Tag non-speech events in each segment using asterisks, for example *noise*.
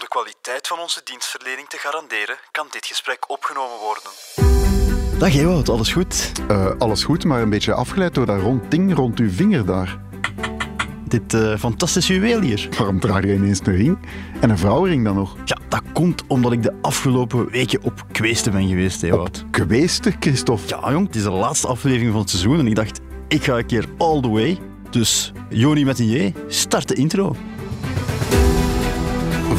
de kwaliteit van onze dienstverlening te garanderen, kan dit gesprek opgenomen worden. Dag Ewout, alles goed? Uh, alles goed, maar een beetje afgeleid door dat rond ding rond uw vinger daar. Dit uh, fantastische juweel hier. Waarom draag je ineens een ring? En een vrouwenring dan nog? Ja, dat komt omdat ik de afgelopen weken op kweesten ben geweest, Ewout. Op kweesten, Christophe? Ja, jong, het is de laatste aflevering van het seizoen en ik dacht, ik ga een keer all the way. Dus Joni met een J, start de intro.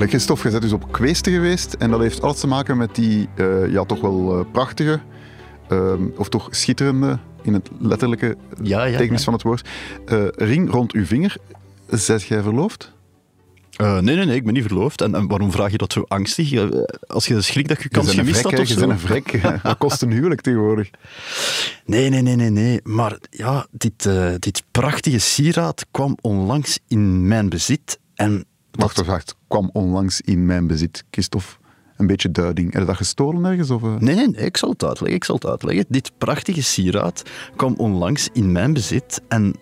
Allee, Christophe, je bent dus op kweesten geweest en dat heeft alles te maken met die uh, ja, toch wel uh, prachtige, uh, of toch schitterende, in het letterlijke ja, ja, tekens ja. van het woord, eh, ring rond uw vinger. Zet jij verloofd? nee, nee, nee, ik ben niet verloofd. En, en, waarom vraag je dat zo angstig? als je schrikt dat je kans gemist had of Je bent een vrek. *laughs* *laughs* Wat kost een huwelijk tegenwoordig? Nee, nee, nee, nee, nee. Maar ja, dit, dit prachtige sieraad kwam onlangs in mijn bezit en Wacht, wacht. Kwam onlangs in mijn bezit, Christophe. Een beetje duiding. Heb je dat gestolen ergens? Of, nee, nee, nee, ik zal het uitleggen. Ik zal het uitleggen. Dit prachtige sieraad kwam onlangs in mijn bezit en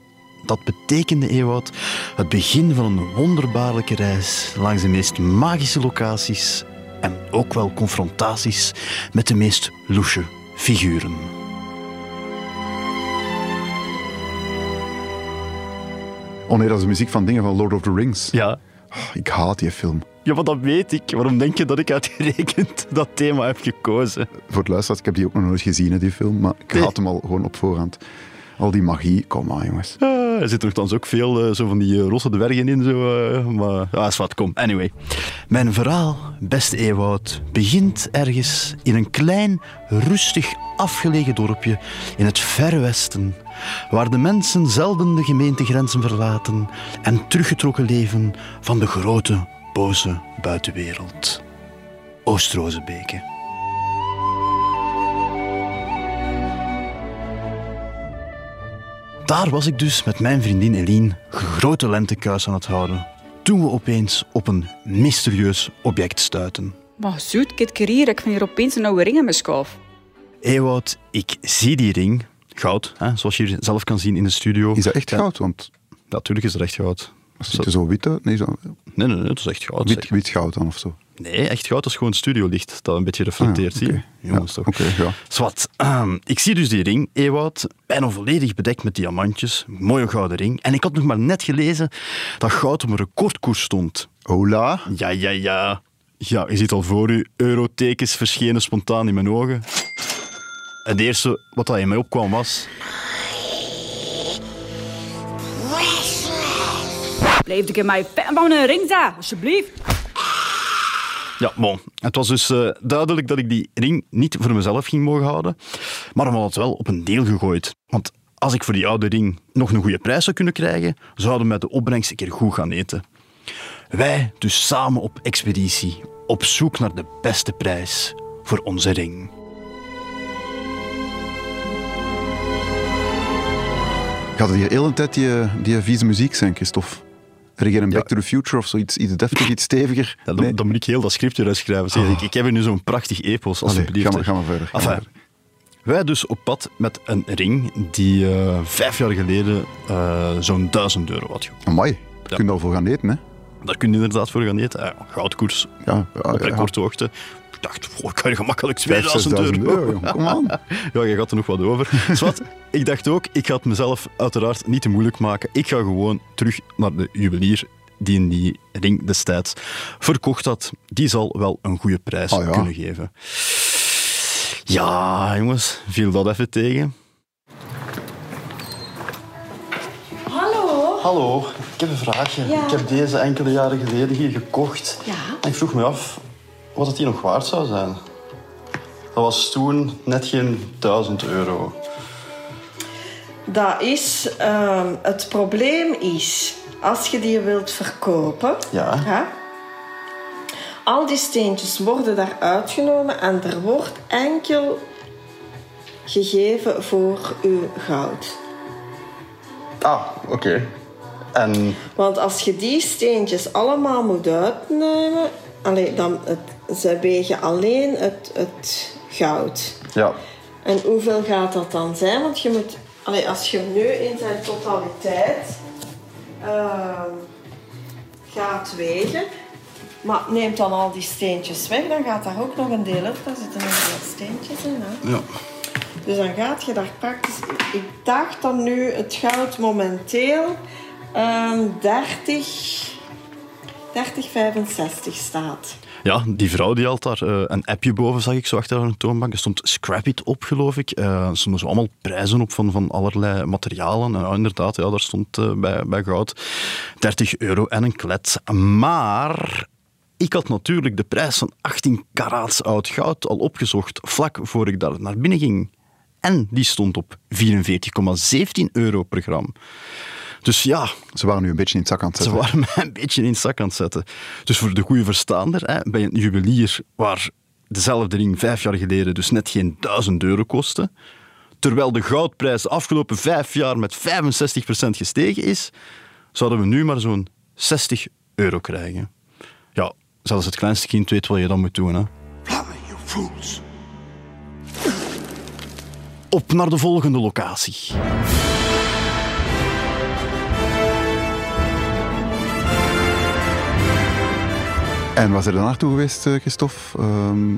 dat betekende, Ewout, het begin van een wonderbaarlijke reis langs de meest magische locaties en ook wel confrontaties met de meest louche figuren. Oh nee, dat is de muziek van dingen van Lord of the Rings. Ja. Oh, ik haat die film. Ja, maar dat weet ik. Waarom denk je dat ik uitgerekend *laughs* dat thema heb gekozen? Voor het luisteraars, ik heb die ook nog nooit gezien, die film, maar ik nee. haat hem al gewoon op voorhand. Al die magie, kom maar jongens. Ah, er zit nogthans ook veel uh, zo van die uh, rosse dwergen in, zo, uh, maar is wat, kom. Anyway. Mijn verhaal, beste Ewoud, begint ergens in een klein, rustig afgelegen dorpje in het verre westen, waar de mensen zelden de gemeentegrenzen verlaten en teruggetrokken leven van de grote, boze buitenwereld. Oost-Rozebeke. Daar was ik dus met mijn vriendin Eline grote lentekuis aan het houden, toen we opeens op een mysterieus object stuiten. Maar zoet, kijk hier, ik vind hier opeens een oude ring in mijn schoof. Ewout, ik zie die ring, goud, hè, zoals je hier zelf kan zien in de studio. Is dat echt goud? Want... Natuurlijk is het echt goud. Is het zo wit? Nee, zo... nee, nee, nee, het is echt goud. Wit, wit goud dan of zo? Nee, echt goud is gewoon studiolicht dat een beetje reflecteert. Ah, zie okay. je? Jongens, ja, toch? Okay, ja. Zwat, um, ik zie dus die ring, Ewout, bijna volledig bedekt met diamantjes. Mooie gouden ring. En ik had nog maar net gelezen dat goud op een recordkoers stond. Hola? Ja, ja, ja. Ja, je ziet al voor u, eurotekens verschenen spontaan in mijn ogen. Het eerste wat dat in mij opkwam was... Blijf ik in mijn van een ring daar, alsjeblieft. Ja, bon. Het was dus uh, duidelijk dat ik die ring niet voor mezelf ging mogen houden, maar we hadden het wel op een deel gegooid. Want als ik voor die oude ring nog een goede prijs zou kunnen krijgen, zouden we met de opbrengst een keer goed gaan eten. Wij dus samen op expeditie, op zoek naar de beste prijs voor onze ring. Gaat het hier heel een tijd die, die vieze muziek zijn, Christophe? Een Back to the Future of zoiets, iets deftig, iets steviger? Ja, dan, nee. dan, moet ik heel dat script eruit schrijven. Zeg, oh. ik, ik, heb hier nu zo'n prachtig epos, alsjeblieft. Ga ga maar verder. Ga enfin, maar verder. Wij dus op pad met een ring die uh, vijf jaar geleden uh, zo'n duizend euro had gekost. Amai, daar ja. kun je al voor gaan eten, hè? Daar kun je inderdaad voor gaan eten. Ja, goudkoers ja, ja, op recordhoogte. Ik dacht, oh, kan je gemakkelijk 2000 euro. euro Kom aan. *laughs* ja, je gaat er nog wat over. Zwat, ik dacht ook, ik ga het mezelf uiteraard niet te moeilijk maken. Ik ga gewoon terug naar de juwelier die in die ring destijds verkocht had. Die zal wel een goede prijs oh, ja. kunnen geven. Ja, jongens, viel dat even tegen. Hallo? Hallo, ik heb een vraagje. Ja. Ik heb deze enkele jaren geleden hier gekocht. Ja. En ik vroeg me af wat het hier nog waard zou zijn. Dat was toen net geen 1000 euro. Dat is, ehm, het probleem is, als je die wilt verkopen, Ja. hè, al die steentjes worden daar uitgenomen en er wordt enkel gegeven voor uw goud. Ah, oké. En Want als je die steentjes allemaal moet uitnemen, allee, dan het, ze wegen alleen het, het goud. ja, En hoeveel gaat dat dan zijn? Want je moet, allee, als je nu in zijn totaliteit ehm, gaat wegen, maar neemt dan al die steentjes weg, dan gaat daar ook nog een deel uit. Daar zitten nog veel steentjes in. Hè? ja. Dus dan gaat je daar praktisch. Ik dacht dat nu het goud momenteel ehm 30, 30, 65 staat. Ja, die vrouw die had daar eh, een appje boven, zag ik zo achter haar toonbank. Er stond Scrap It op, geloof ik. Eh, er stonden zo allemaal prijzen op van, van allerlei materialen. En inderdaad, ja, daar stond eh, bij, bij goud 30 euro en een klet. Maar ik had natuurlijk de prijs van 18 karaats oud goud al opgezocht, vlak voor ik daar naar binnen ging. En die stond op 44,17 euro per gram. Dus ja, Ze waren nu een beetje in het zak aan het ze zetten. waren mij *laughs* een beetje in het zak aan het zetten. Dus voor de goede verstaander, hè, bij een juwelier waar dezelfde ring vijf jaar geleden dus net geen duizend euro kostte, terwijl de goudprijs de afgelopen vijf jaar met 65% gestegen is, zouden we nu maar zo'n 60 euro krijgen. Ja, zelfs het kleinste kind weet wat je dan moet doen. Hè. Op naar de volgende locatie. En zijn er naartoe geweest, eh, Christophe? Ehm,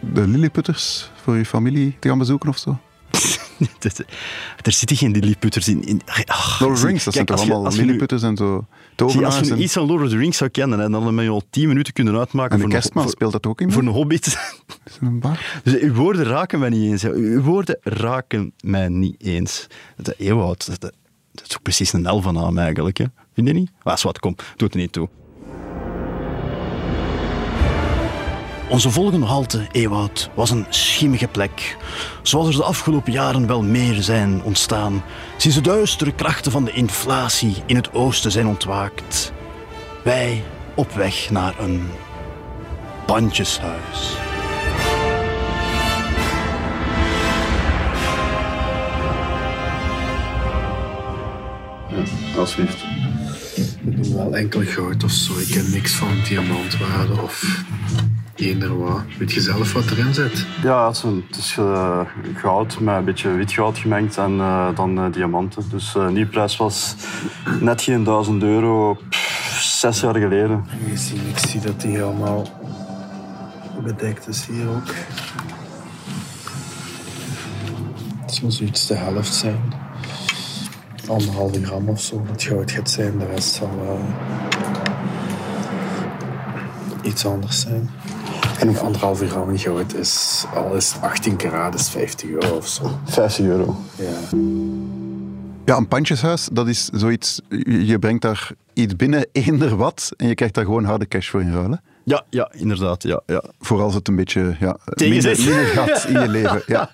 de Lilliputters voor je familie te gaan bezoeken of zo? *laughs* Er zitten geen Lilliputters in. in ach, Lord of the Rings, dat zijn toch allemaal als Lilliputters en zo Zie, als je en, iets van Lord of the Rings zou kennen, hè, dan had je al tien minuten kunnen uitmaken en de voor, een, kerstman voor, speelt dat ook in? voor een hobbit. *laughs* Is een bar? Dus uw woorden raken mij niet eens. Uw woorden raken mij niet eens. De eeuwhoud, dat, dat, dat is ook precies een elf van naam eigenlijk. Hè. Vind je niet? Ah, wat, kom, doet er niet toe. Onze volgende halte, Ewoud, was een schimmige plek. Zoals er de afgelopen jaren wel meer zijn ontstaan. Sinds de duistere krachten van de inflatie in het oosten zijn ontwaakt. Wij op weg naar een bandjeshuis. Alsjeblieft. Ik noem wel enkel goud of zo. Ik ken niks van diamantwaarde of eender wat. Weet je zelf wat erin zit? Ja, het is, een- het is eh, goud met een beetje wit goud gemengd en eh, dan eh, diamanten. Dus de nieuwprijs was net geen 1000 euro pff, zes jaar geleden. Je ziet, ik zie dat die allemaal bedekt is hier ook. Het zal zoiets de helft zijn. Anderhalve gram of zo dat goud gaat zijn. De rest zal eh, iets anders zijn. En een anderhalve gram goud is, al is 18 karaat, is 50 euro of zo. 50 euro. Ja. Ja, een pandjeshuis, dat is zoiets... Je je brengt daar iets binnen, *laughs* eender wat, en je krijgt daar gewoon harde cash voor in ruilen. Ja, ja, inderdaad. Ja, ja. Voor als het een beetje ja, minder, gaat in je *laughs* leven. Ja.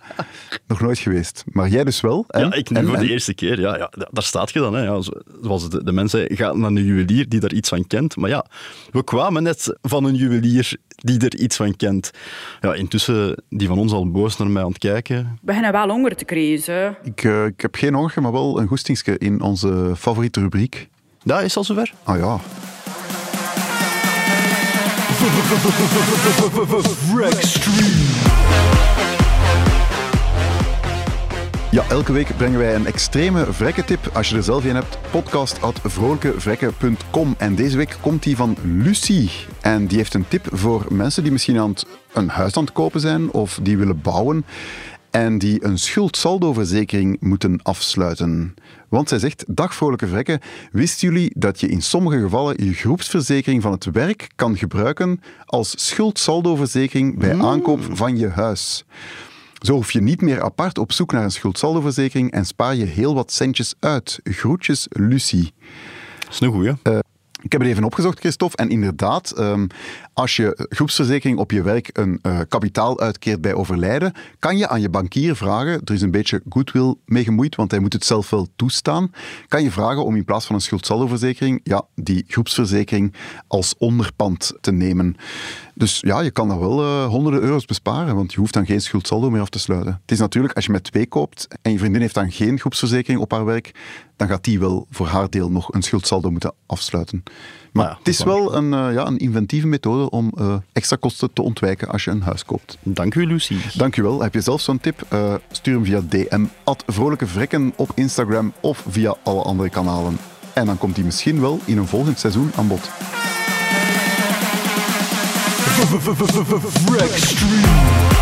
Nog nooit geweest. Maar jij dus wel. En, ja ik nu en- voor en- de eerste keer. Ja, ja, daar staat je dan. Hè. Ja, zo- zoals de, de mensen gaan naar een juwelier die daar iets van kent. Maar ja, we kwamen net van een juwelier die er iets van kent. Ja, intussen, die van ons al boos naar mij aan het kijken. We beginnen wel honger te krijgen. Ik, eh, ik heb geen honger, maar wel een goestingske in onze favoriete rubriek. Ja, is al zover? Ah ja. Ja, elke week brengen wij een extreme vrekkentip. Als je er zelf een hebt, podcast.vrolijkevrekken.com. En deze week komt die van Lucie. En die heeft een tip voor mensen die misschien aan een huis aan het kopen zijn of die willen bouwen en die een schuldsaldoverzekering moeten afsluiten. Want zij zegt, dag vrolijke vrekken, wisten jullie dat je in sommige gevallen je groepsverzekering van het werk kan gebruiken als schuldsaldoverzekering bij aankoop van je huis? Zo hoef je niet meer apart op zoek naar een schuldsaldoverzekering en spaar je heel wat centjes uit. Groetjes, Lucie. Dat is een goeie. Ik heb het even opgezocht, Christophe. En inderdaad, ehm, als je groepsverzekering op je werk een eh, kapitaal uitkeert bij overlijden, kan je aan je bankier vragen, er is een beetje goodwill mee gemoeid, want hij moet het zelf wel toestaan, kan je vragen om in plaats van een schuldsaldoverzekering, ja, die groepsverzekering als onderpand te nemen. Dus ja, je kan daar wel eh, honderden euro's besparen, want je hoeft dan geen schuldsaldo meer af te sluiten. Het is natuurlijk, als je met twee koopt en je vriendin heeft dan geen groepsverzekering op haar werk, dan gaat die wel voor haar deel nog een schuldsaldo moeten afsluiten. Maar Nou ja, het is wel een, eh, ja, een inventieve methode om eh, extra kosten te ontwijken als je een huis koopt. Dank u, Lucie. Dankjewel. Heb je zelf zo'n tip? Stuur hem via DM, at Vrolijke Vrekken op Instagram of via alle andere kanalen. En dan komt hij misschien wel in een volgend seizoen aan bod. Wreck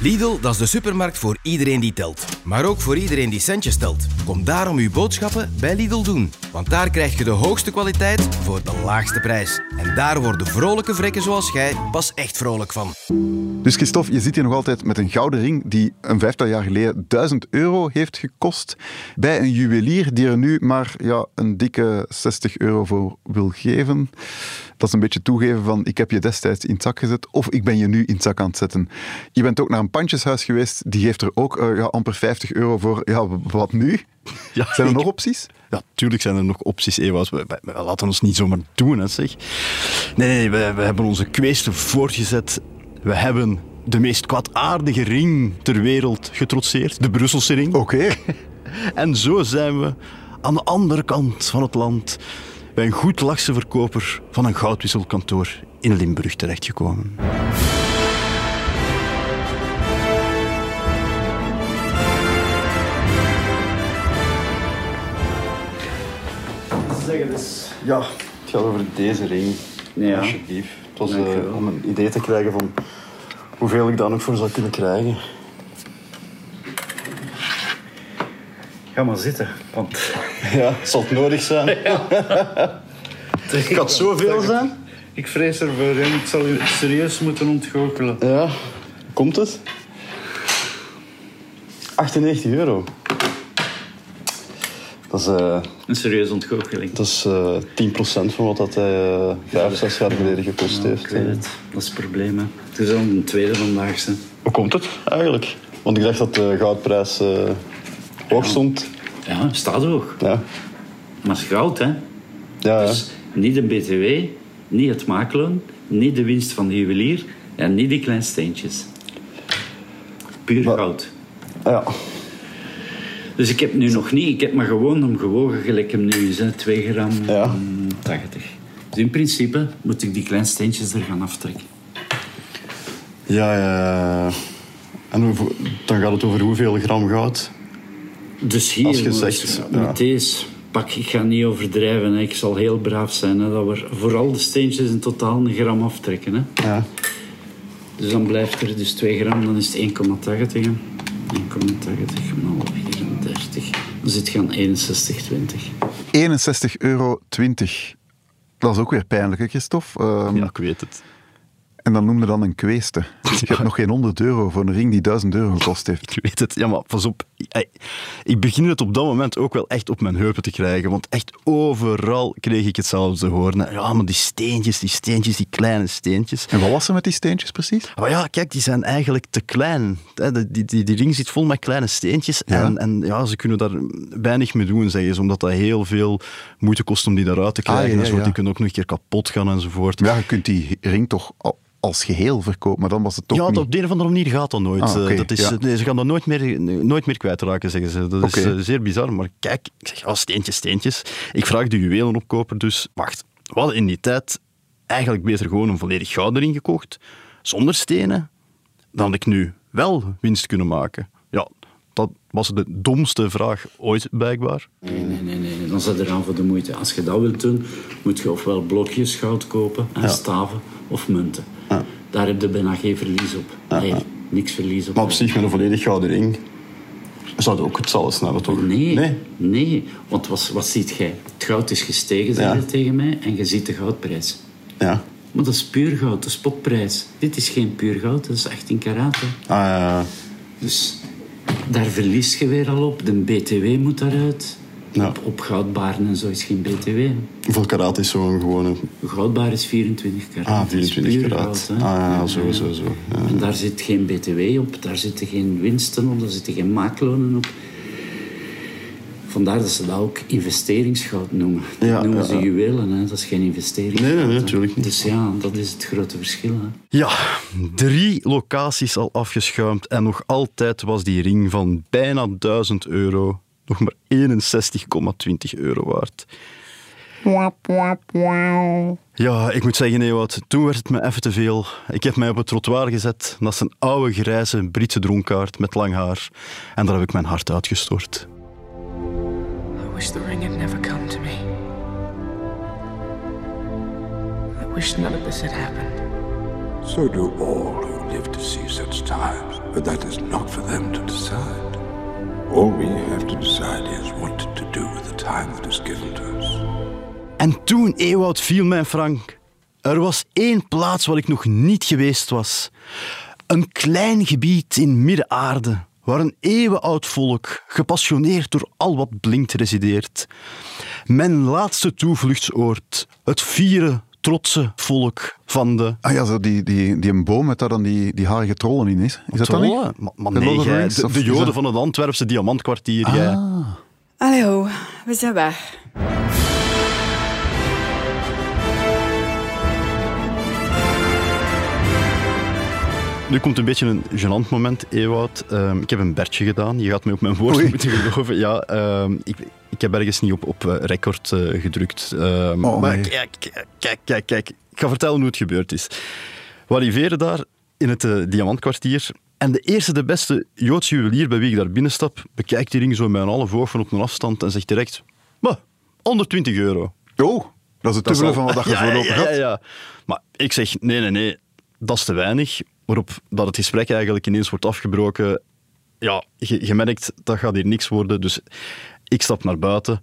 Lidl, dat is de supermarkt voor iedereen die telt. Maar ook voor iedereen die centjes telt. Kom daarom uw boodschappen bij Lidl doen. Want daar krijg je de hoogste kwaliteit voor de laagste prijs. En daar worden vrolijke vrekken zoals jij pas echt vrolijk van. Dus Christophe, je zit hier nog altijd met een gouden ring die een vijftal jaar geleden 1000 euro heeft gekost. Bij een juwelier die er nu maar ja, een dikke 60 euro voor wil geven. Dat is een beetje toegeven van ik heb je destijds in het zak gezet of ik ben je nu in het zak aan het zetten. Je bent ook naar een pandjeshuis geweest, die geeft er ook eh, ja, amper 50 euro voor. Ja, wat nu? *laughs* Ja, Zijn er ik- nog opties? Ja, tuurlijk zijn er nog opties. We, we- we laten ons niet zomaar doen, hè, zeg. Nee, nee, we, we hebben onze kweesten voortgezet. We hebben de meest kwaadaardige ring ter wereld getrotseerd. De Brusselse ring. Oké. *laughs* En zo zijn we aan de andere kant van het land bij een goed lachse verkoper van een goudwisselkantoor in Limburg terechtgekomen. Zeg eens. Ja, het gaat over deze ring. Ja. Alsjeblieft. Het was wel. om een idee te krijgen van hoeveel ik daar nog voor zou kunnen krijgen. Ga maar zitten, want Ja, zal het nodig zijn? Gaat *laughs* zoveel zijn? ik vrees ervoor. hè. Ik zal u serieus moeten ontgoochelen. Ja, komt het? 98 euro. Dat is, eh, Een serieuze ontgoocheling. dat is eh 10% van wat dat hij eh, vijf, zes jaar geleden gekost Ja, heeft. ik weet het. Dat is het probleem. Hè. Het is al een tweede vandaag. Hè. Hoe komt het eigenlijk? Want ik dacht dat de goudprijs stond. Ja, staat hoog. Ja, Maar het is goud, hè. ja. Dus niet de BTW, niet het maakloon, niet de winst van de juwelier en niet die kleine steentjes. Puur Maar- goud. ja. Dus ik heb nu nog niet, ik heb maar gewoon hem gewogen gelijk hem nu is, hè, 2 gram Ja. mm, 80. Dus in principe moet ik die kleine steentjes er gaan aftrekken. Ja, ja. En dan gaat het over hoeveel gram goud? Dus hier, Als je moet- zegt, met ja. deze pak, ik ga niet overdrijven, hè. ik zal heel braaf zijn. Hè, dat we vooral de steentjes in totaal een gram aftrekken. Hè. Ja. Dus dan blijft er dus 2 gram, dan is het 1,80. hè. 1,80 maal 34. Dan zit je aan 61,20. 61,20 euro. Dat is ook weer pijnlijk, hè, Christophe? Ehm, ja, ik weet het. En dan noemde dan een kweeste. *laughs* Je hebt nog geen 100 euro voor een ring die 1000 euro gekost heeft. Ik weet het. Ja, maar pas op. Ik, begin het op dat moment ook wel echt op mijn heupen te krijgen. Want echt overal kreeg ik hetzelfde te horen. Ja, maar die steentjes, die steentjes, die kleine steentjes. En wat was er met die steentjes precies? Maar ja, kijk, die zijn eigenlijk te klein. Die, die, die, die ring zit vol met kleine steentjes. Ja. En, en ja, ze kunnen daar weinig mee doen, zeggen ze. Omdat dat heel veel moeite kost om die daaruit te krijgen. Ah, ja. Die kunnen ook nog een keer kapot gaan enzovoort. Ja, je kunt die ring toch al- als geheel verkopen, maar dan was het toch ja, niet... op de een of andere manier gaat dat nooit. Ah, oké, Eh, dat is, ja. nee, ze gaan dat nooit meer, nooit meer kwijtraken, zeggen ze. Dat is eh, zeer bizar. Maar kijk, ik zeg, ja, steentjes, steentjes. Ik vraag de juwelenopkoper dus, wacht, we hadden in die tijd eigenlijk beter gewoon een volledig gouden ring gekocht, zonder stenen. Dan had ik nu wel winst kunnen maken. Ja, dat was de domste vraag ooit, blijkbaar. Nee, nee, nee, nee. Dan zit er aan voor de moeite. Als je dat wilt doen, moet je ofwel blokjes goud kopen en staven of munten. Daar heb je bijna geen verlies op. Nee, niks verlies op. Maar op zich, met een volledig gouden ring, zou het ook hetzelfde snellen, toch? Nee, Nee. nee. Want wat, wat ziet jij? Het goud is gestegen, Ja. je tegen mij, en je ziet de goudprijs. Ja. Maar dat is puur goud, de spotprijs. Dit is geen puur goud, dat is 18 karaat. hè. Ah, ja, ja. Dus daar verlies je weer al op. De BTW moet daaruit. Ja. Op, op goudbaren en zo is geen BTW. Hoeveel karaat is zo'n gewone... Goudbaar is 24 karaat. Ah, Dat is 24 puur karaat. goud. Ah, ja, zo, zo, zo. Ja. En daar zit geen BTW op, daar zitten geen winsten op, daar zitten geen maaklonen op. Vandaar dat ze dat ook investeringsgoud noemen. Dat Ja, noemen ze ja. juwelen, hè. dat is geen investering. Nee, nee, nee, natuurlijk niet. Dus ja, dat is het grote verschil. Hè. Ja, drie locaties al afgeschuimd en nog altijd was die ring van bijna 1000 euro nog maar 61,20 euro waard. Ja, ik moet zeggen, Ewout, toen werd het me even te veel. Ik heb mij op het trottoir gezet naast een oude grijze Britse dronkaard met lang haar. En daar heb ik mijn hart uitgestort. I wish the ring had never come to me. I wish none of this had happened. So do all who live to see such times, but that is not for them to decide. All we have to decide is what to do with the time that is given to us. En toen, Ewout, viel mijn Frank. Er was één plaats waar ik nog niet geweest was. Een klein gebied in Midden-Aarde, waar een eeuwenoud volk, gepassioneerd door al wat blinkt, resideert. Mijn laatste toevluchtsoord, het vierde, trotse volk van de... Ah ja, zo die, die, die een boom met daar dan die, die harige trollen in is. Is dat dan niet? Trollen? Maar, nee, de, of de joden dat- van het Antwerpse diamantkwartier. jij. Ah. Allee ho, we zijn weg. Nu komt een beetje een gênant moment, Ewout. Ehm, ik heb een bertje gedaan. Je gaat me op mijn woord moeten geloven. Ja, ehm, ik, ik heb ergens niet op, op eh, record eh, gedrukt. Ehm, Oh, maar nee. kijk, kijk, kijk, kijk. Ik ga vertellen hoe het gebeurd is. We arriveren daar in het eh, Diamantkwartier. En de eerste, de beste Joodse juwelier bij wie ik daar binnenstap, bekijkt die ring zo met een half oog van op een afstand en zegt direct, "Maar, 120 euro. Oh, dat is het dubbele van wat je Ja, voorlopig ja, ja, had. ja. Maar ik zeg, nee, nee, nee, dat is te weinig. Waarop dat het gesprek eigenlijk ineens wordt afgebroken. Ja, je, je merkt, dat gaat hier niks worden. Dus ik stap naar buiten.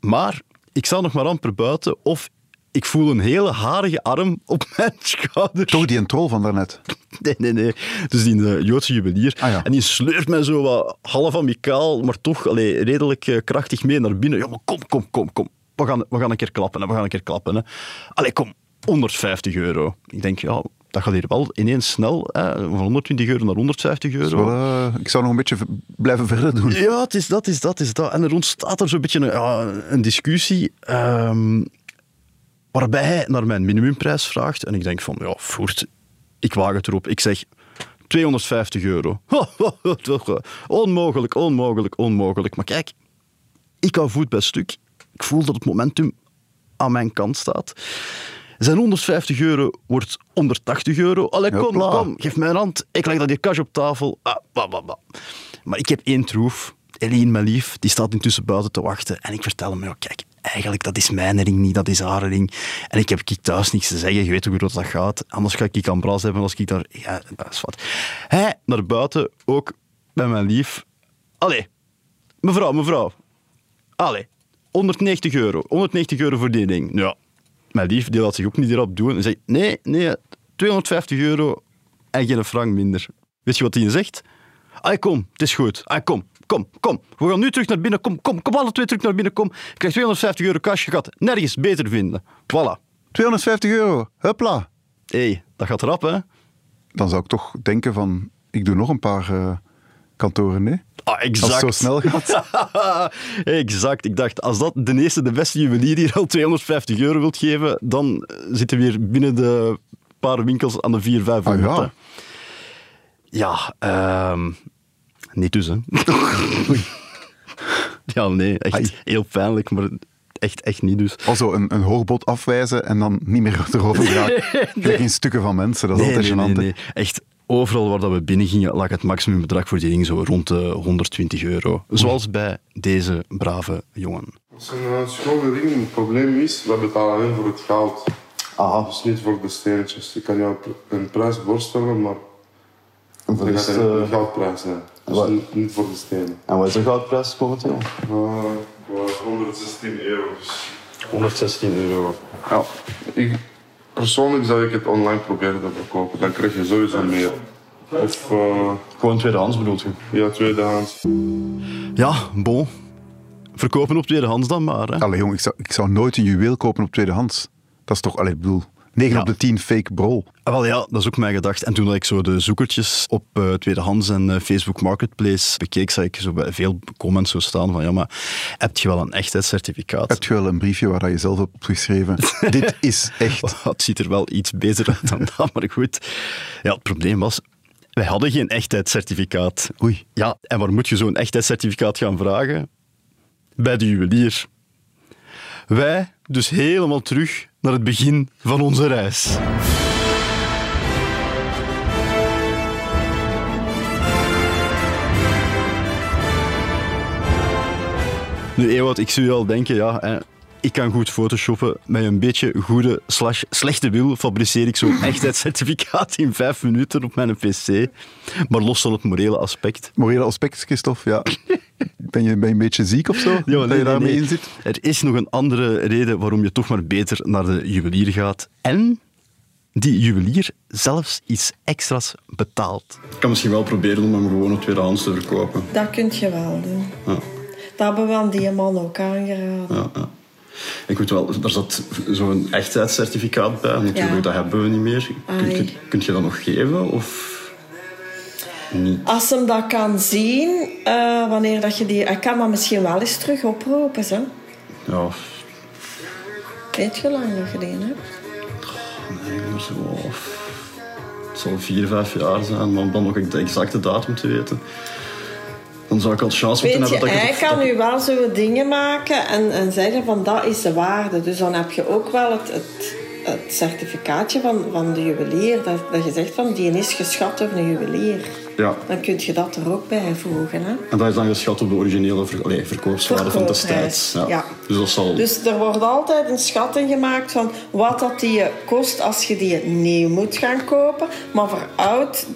Maar ik sta nog maar amper buiten of ik voel een hele harige arm op *laughs* mijn schouder. Toch die een troll van daarnet. Nee, nee, nee. Dus die eh, Joodse juwelier. Ah, ja. En die sleurt mij zo wat half amicaal, maar toch allee, redelijk eh, krachtig mee naar binnen. Ja, maar kom, kom, kom, kom. We gaan, we gaan een keer klappen, hè. we gaan een keer klappen. Hè. Allee, kom, 150 euro. Ik denk, ja, dat gaat hier wel ineens snel. Hè. Van 120 euro naar 150 Dus euro. wel, eh, ik zou nog een beetje blijven verder doen. Ja, het is dat, is dat, is dat. En er ontstaat er zo'n beetje een, ja, een discussie ehm, waarbij hij naar mijn minimumprijs vraagt. En ik denk van, ja, voert, ik waag het erop. Ik zeg 250 euro. *laughs* onmogelijk, onmogelijk, onmogelijk. Maar kijk, ik hou voet bij stuk. Ik voel dat het momentum aan mijn kant staat. Zijn 150 euro wordt 180 euro. Allee, kom, Hopla. kom, geef mij een hand. Ik leg dat hier cash op tafel. Ah, bah, bah, bah. Maar ik heb één troef. Eline, mijn lief, die staat intussen buiten te wachten. En ik vertel hem, ja, kijk, eigenlijk, dat is mijn ring niet, dat is haar ring. En ik heb ik thuis niks te zeggen, je weet hoe groot dat gaat. Anders ga ik aan bras hebben als ik daar... Ja, dat is wat. Hij naar buiten, ook bij mijn lief. Allee, mevrouw, mevrouw. Allee, 190 euro. 190 euro voor die ding. Ja, mijn lief, die laat zich ook niet erop doen. En zegt, nee, nee, 250 euro en geen frank minder. Weet je wat hij zegt? Allee, kom, het is goed. Allee, kom, kom, kom. We gaan nu terug naar binnen. Kom, kom, kom alle twee terug naar binnen. Kom. Je krijgt 250 euro cash. Je gaat nergens beter vinden. Voilà. 250 euro, hupla. Hé, hey, dat gaat rap, hè? Dan zou ik toch denken van, ik doe nog een paar eh, kantoren, nee? Ah, exact. Als het zo snel gaat. *laughs* exact. Ik dacht, als dat de eerste, de beste juwelier hier al 250 euro wilt geven, dan eh, zitten we weer binnen de paar winkels aan de 400, 500. Ah, ja. Ja, ehm, niet dus, hè. *laughs* ja, nee, echt Ai. heel pijnlijk, maar echt, echt niet dus. Also een, een hoogbod afwijzen en dan niet meer *laughs* erover gaan. Krijg geen stukken van mensen, dat is Nee, altijd nee, gênant. nee, nee. Echt, overal waar dat we binnen gingen, lag het maximumbedrag voor die ding zo rond de 120 euro. Zoals bij deze brave jongen. Als een uh, schone ring een probleem is, we betalen alleen voor het goud. Aha. Dus niet voor de steentjes. Ik kan jou een prijs voorstellen, maar En voor dat gaat st- een goudprijs zijn. Dus Wat? niet, voor de stenen. En wat is de goudprijs momenteel? Uh, voor 116 euro. Dus. 116 euro. Ja, ik, Persoonlijk zou ik het online proberen te verkopen. Dan krijg je sowieso meer. Of... eh, Gewoon tweedehands bedoelt u? Ja, tweedehands. Ja, bon. Verkopen op tweedehands dan maar. Hè. Allee jong, ik zou, ik zou nooit een juweel kopen op tweedehands. Dat is toch, allee, ik bedoel, 9 op de 10 fake brol. Ah, Wel ja, dat is ook mijn gedacht. En toen dat ik zo de zoekertjes op eh, tweedehands en eh, Facebook Marketplace bekeek, zag ik zo bij veel comments zo staan van ja, maar heb je wel een echtheidscertificaat? Heb je wel een briefje waar je zelf op hebt geschreven? *laughs* Dit is echt. Het ziet er wel iets beter uit dan dat, maar goed. Ja, het probleem was, wij hadden geen echtheidscertificaat. Oei. Ja, en waar moet je zo'n echtheidscertificaat gaan vragen? Bij de juwelier. Wij dus helemaal terug naar het begin van onze reis. Nu, Ewout, ik zie je al denken, ja, ik kan goed photoshoppen. Met een beetje goede slash slechte wil fabriceer ik zo'n *laughs* echtheidscertificaat in vijf minuten op mijn pc. Maar los van het morele aspect. Morele aspect, Christophe, ja. *laughs* Ben je, ben je een beetje ziek of zo? Ja, dat nee, je daarmee nee, nee. in zit? Er is nog een andere reden waarom je toch maar beter naar de juwelier gaat. En die juwelier zelfs iets extra's betaalt. Ik kan misschien wel proberen om hem gewoon op tweedehands te verkopen. Dat kun je wel doen. Ja. Dat hebben we aan die man ook aangeraden. Ja, ja. Ik weet wel, er zat zo'n echtheidscertificaat bij. Natuurlijk, Ja. dat hebben we niet meer. Kun je, kun je dat nog geven? Of niet? Als hem dat kan zien, eh, wanneer dat je die... Hij kan dat misschien wel eens terug oproepen, hè. Ja, Weet je lang je die hebt? nee, maar zo... Het zal vier, vijf jaar zijn, maar om dan nog de exacte datum te weten. Dan zou ik al chance moeten je, hebben dat hij kan nu wel zo dingen maken en, en zeggen van dat is de waarde. Dus dan heb je ook wel het, het, het certificaatje van, van de juwelier. Dat, dat je zegt van die is geschat door een juwelier. Ja, Dan kun je dat er ook bij voegen. Hè? en dat is dan geschat op de originele ver, allee, verkoopswaarde van destijds. Ja. ja. Dus dat zal... Dus er wordt altijd een schatting gemaakt van wat dat die kost als je die nieuw moet gaan kopen. Maar voor oud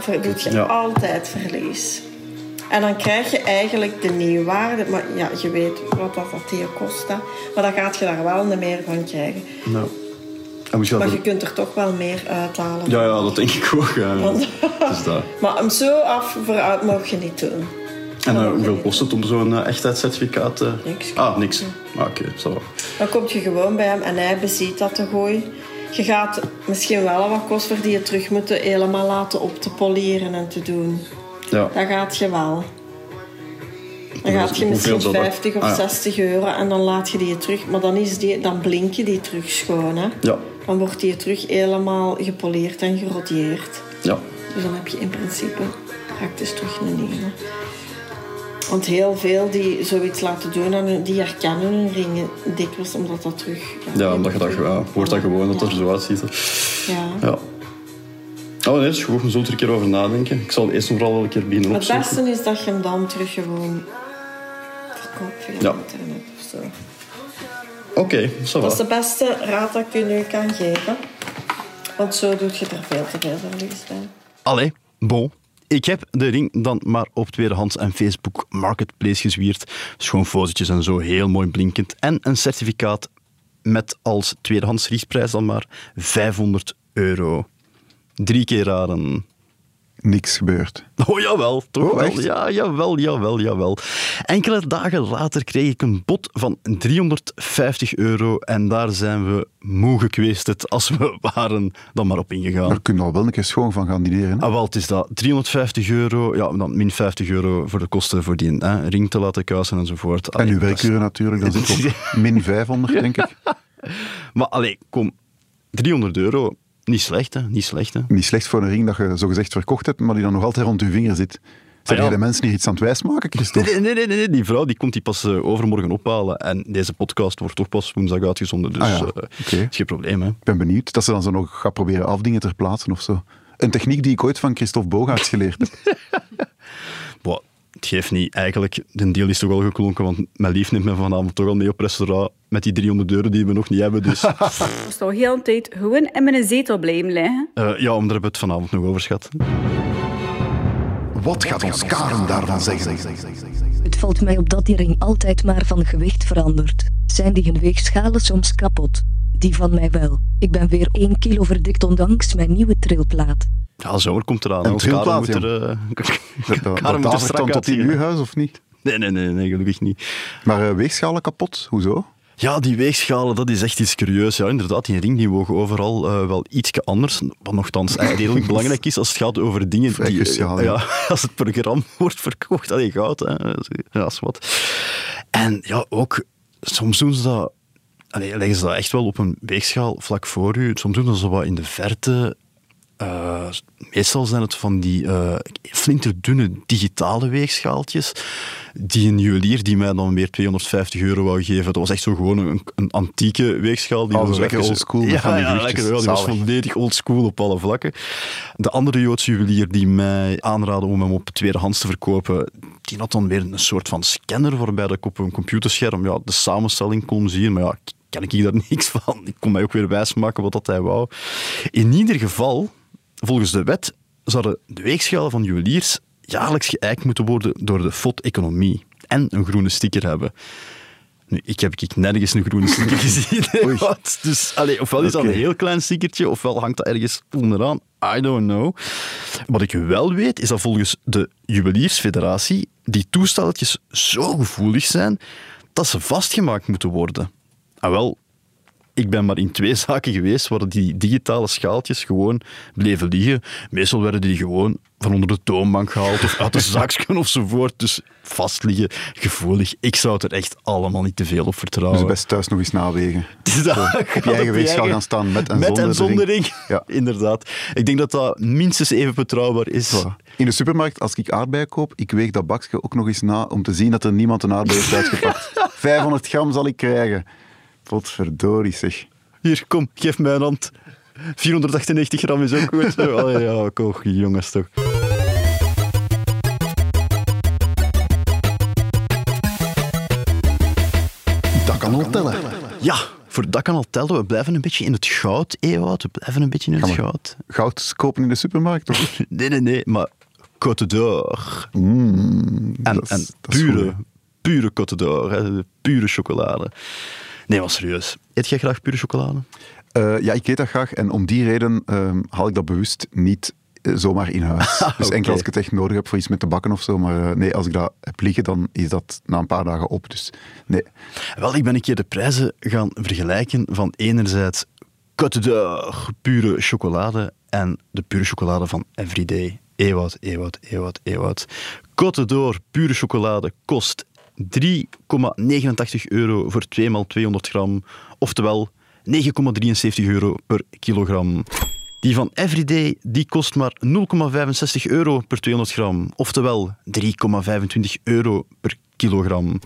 voor- doet je Ja. altijd verlies. En dan krijg je eigenlijk de nieuwwaarde. Maar ja, je weet wat dat, dat die kost. Hè. Maar dan gaat je daar wel meer van krijgen. Moet je dat Maar je kunt er toch wel meer uithalen. Ja, ja, dat denk ik ook. Ja. *laughs* Want- Dus dat. Maar hem zo af voor oud mag je niet doen. En eh, hoeveel kost het om zo'n eh, echtheidscertificaat te... Niks. Ah, niks. Ah, Oké, zo. Dan kom je gewoon bij hem en hij beziet dat te gooien. Je gaat misschien wel wat kost voor die je terug moeten helemaal laten op te polieren en te doen. Ja. Dat gaat je wel. Dan gaat je misschien dat dan? 50 of Ah, ja. 60 euro en dan laat je die terug. Maar dan, is die, dan blink je die terug schoon. Hè? Ja. Dan wordt die terug helemaal gepoleerd en gerodieerd. Ja. Dus dan heb je in principe praktisch terug een nieuwe. Want heel veel die zoiets laten doen, aan hun- die herkennen hun ringen dikwijls omdat dat terug... Ja, omdat je dat ja, hoort dat gewoon dat er zo uitziet. Ja. Ja. Oh nee, dat is goed. We zullen er een keer over nadenken. Ik zal eerst en vooral wel een keer beginnen Maar het opzoeken. beste is dat je hem dan terug gewoon verkoopt via Ja. internet of zo. Oké, va. Dat is de beste raad dat ik je nu kan geven. Want zo doet je er veel te veel verlies bij. Allee, bon. Ik heb de ring dan maar op tweedehands en Facebook Marketplace gezwierd. Schoon fotootjes en zo, heel mooi blinkend. En een certificaat met als tweedehands riesprijs dan maar 500 euro. Drie keer raden. Niks gebeurd. Oh jawel, toch Oh, wel. Ja, jawel, jawel, jawel. Enkele dagen later kreeg ik een bod van 350 euro en daar zijn we moe gekweesterd als we *laughs* waren dan maar op ingegaan. Daar kun je al wel een keer schoon van gaan dineren. hè? Ah, wel, het is dat. 350 euro, ja, dan min 50 euro voor de kosten voor die hè, ring te laten kuisen enzovoort. En uw werkuren natuurlijk, dan zit op min 500, denk ik. *laughs* Maar allee, kom, 300 euro, niet slecht, hè? Niet slecht, hè? Niet slecht voor een ring dat je zogezegd verkocht hebt, maar die dan nog altijd rond je vinger zit. Zijn Ah, ja. jij de mensen hier iets aan het wijsmaken, Nee, Christophe? nee, nee, nee, nee, die vrouw die komt die pas eh, overmorgen ophalen. En deze podcast wordt toch pas woensdag uitgezonden, dus Ah ja, eh, is geen probleem, hè? Ik ben benieuwd dat ze dan zo nog gaat proberen afdingen ter plaatsen of zo. Een techniek die ik ooit van Christophe Bogaerts geleerd heb. Het geeft niet. Eigenlijk, de deal is toch al geklonken, want mijn lief neemt me vanavond toch al mee op restaurant met die 300 euro die we nog niet hebben. Dus *laughs* toch heel de tijd gewoon in mijn zetel blijven liggen. eh, ja, om daar hebben we het vanavond nog over, schat. Wat gaat ons Karen daarvan zeggen? Het valt mij op dat die ring altijd maar van gewicht verandert. Zijn die geweegschalen soms kapot? Die van mij wel. Ik ben weer 1 kilo verdikt ondanks mijn nieuwe trilplaat. Ja, zomer komt eraan. Een trilplaat, moet er, eh, Dat, dat, dat moet er davert strak dan tot in uw huis, of niet? Nee, nee, nee, nee, gelukkig niet. Maar eh, weegschalen kapot, hoezo? Ja, die weegschalen, dat is echt iets curieus. Ja, inderdaad, die ring die wogen overal eh, wel iets anders. Wat nogthans *laughs* echt redelijk belangrijk is als het gaat over dingen Vrij die... cruciaal, ja. *laughs* als het programma *laughs* wordt verkocht, dat je goud, hè. Ja, dat is wat. En ja, ook, soms doen ze dat... Allee, leggen ze dat echt wel op een weegschaal vlak voor u. Soms doen ze dat zo wat in de verte. Eh, meestal zijn het van die eh, flinterdunne digitale weegschaaltjes. Die een juwelier die mij dan weer 250 euro wou geven. Dat was echt zo gewoon een, een antieke weegschaal. Die Oh, was lekker oldschool Ja, van die ja, lekker. Die was volledig oldschool op alle vlakken. De andere Joodse juwelier die mij aanraadde om hem op tweedehands te verkopen, die had dan weer een soort van scanner waarbij ik op een computerscherm ja, de samenstelling kon zien. Maar ja, ken ik daar *laughs* niks van. Ik kon mij ook weer wijsmaken wat dat hij wou. In ieder geval, volgens de wet, zouden de weegschalen van juweliers jaarlijks geëikt moeten worden door de FOD-economie en een groene sticker hebben. Nu, ik heb ik nergens een groene sticker *laughs* gezien. Dus, ofwel is dat een heel klein stickertje, ofwel hangt dat ergens onderaan. I don't know. Wat ik wel weet, is dat volgens de Juweliersfederatie die toestelletjes zo gevoelig zijn dat ze vastgemaakt moeten worden. En wel, ik ben maar in twee *laughs* zaken geweest waar die digitale schaaltjes gewoon bleven liggen. Meestal werden die gewoon van onder de toonbank gehaald of uit de *laughs* zakje ofzovoort. Dus vast liggen, gevoelig. Ik zou het er echt allemaal niet te veel op vertrouwen. Dus best thuis nog eens nawegen. *laughs* Dat op je eigen weegschaal gaan staan met en met zonder en de zonder ring. ring. Ja. Inderdaad. Ik denk dat dat minstens even betrouwbaar is. In de supermarkt, als ik aardbeien koop, ik weeg dat bakje ook nog eens na om te zien dat er niemand een aardbei heeft uitgepakt. 500 gram zal ik krijgen. Potverdorie zeg. Hier, kom, geef mij een hand. 498 gram is ook goed. *laughs* Oh ja, jongens toch. Dat kan al tellen. Ja, voor dat kan al tellen. We blijven een beetje in het goud, Ewout. We blijven een beetje in het goud. Goud kopen in de supermarkt, toch? *laughs* Nee, nee, nee, maar Côte d'Or. Mm, en en pure, goed. pure Côte d'Or, pure chocolade. Nee, maar serieus. Eet jij graag pure chocolade? Eh, ja, ik eet dat graag en om die reden ehm, haal ik dat bewust niet eh, zomaar in huis. *laughs* Dus Oké. enkel als ik het echt nodig heb voor iets met te bakken of zo. Maar eh, nee, als ik dat heb liggen, dan is dat na een paar dagen op. Dus nee. Wel, ik ben een keer de prijzen gaan vergelijken van enerzijds Côte d'Or, pure chocolade, en de pure chocolade van Everyday. Ewout, Ewout, Ewout, Ewout. Côte d'Or, pure chocolade, kost 3,89 euro voor 2 x 200 gram, oftewel 9,73 euro per kilogram. Die van Everyday die kost maar 0,65 euro per 200 gram, oftewel 3,25 euro per kilogram.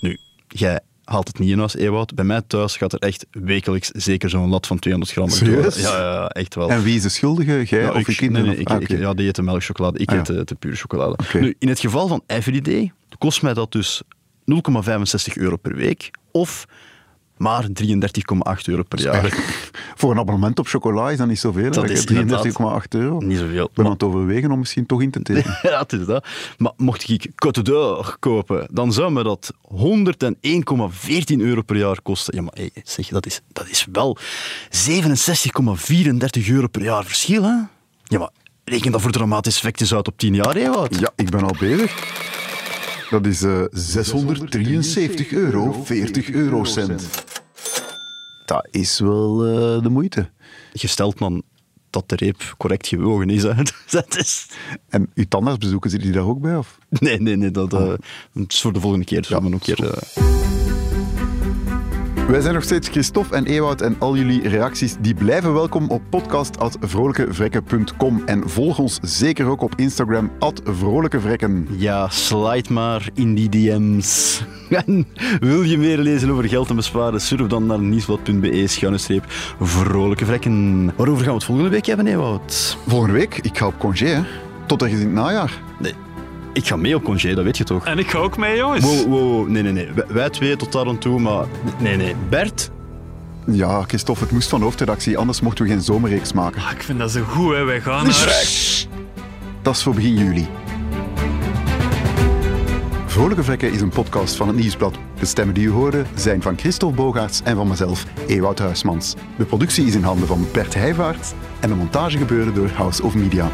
Nu, jij haalt het niet in huis, Ewout. Bij mij thuis gaat er echt wekelijks zeker zo'n lat van 200 gram door. Ja, ja, echt wel. En wie is de schuldige? Jij of ik, je kinderen? nee, nee, ik, ah, ik- ja, die eten melkchocolade. Ik Ah, ja. eet de, de pure chocolade. Nu, in het geval van Everyday kost mij dat dus 0,65 euro per week of maar 33,8 euro per jaar. Eigenlijk, *laughs* voor een abonnement op chocola is dat niet zoveel. Dat is 33,8 euro. Niet zoveel. Ben aan het overwegen om misschien toch in te tekenen. *laughs* Ja, het is dat. Maar mocht ik Côte d'Or kopen, dan zou me dat 101,14 euro per jaar kosten. Ja, maar hey, zeg, dat is, dat is wel 67,34 euro per jaar verschil, hè? Ja, maar reken dat voor dramatische effecten uit op 10 jaar, hè, wat? Ja, ik ben al bezig. Dat is eh 673 euro, 40 eurocent. Dat is wel eh, de moeite. Je stelt dan dat de reep correct gewogen is. Hè. *laughs* Dat is... En uw tandartsbezoeken, zitten die daar ook bij? Of? Nee, nee, nee. Dat, eh, dat is voor de volgende keer. Nog een keer... Wij zijn nog steeds Christophe en Ewout en al jullie reacties die blijven welkom op podcast.vrolijkevrekken.com en volg ons zeker ook op Instagram vrolijkevrekken. Ja, slide maar in die DM's. *laughs* En wil je meer lezen over geld en besparen? Surf dan naar nieuwsblad.be schuine streep vrolijke vrekken. Waarover gaan we het volgende week hebben, Ewout? Volgende week, ik ga op congé, hè. Tot ergens in het najaar. Nee, ik ga mee op congé, dat weet je toch? En ik ga ook mee, jongens. Wow, wow, wow. nee, nee, nee. Wij, wij twee tot daar aan toe, maar... Nee, nee. Bert? Ja, Christophe, het moest van hoofdredactie, anders mochten we geen zomerreeks maken. Ik vind dat zo goed, hè. Wij gaan naar... Dat is voor begin juli. Vrolijke Vrekken is een podcast van het Nieuwsblad. De stemmen die u hoorde zijn van Christophe Bogaerts en van mezelf, Ewout Huismans. De productie is in handen van Bert Heijvaart en de montage gebeurde door House of Media.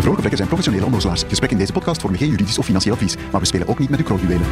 De Vrolijke Vlekken zijn professionele onnozelaars. Gesprekken in deze podcast vormen geen juridisch of financieel advies, maar we spelen ook niet met uw kroonjuwelen.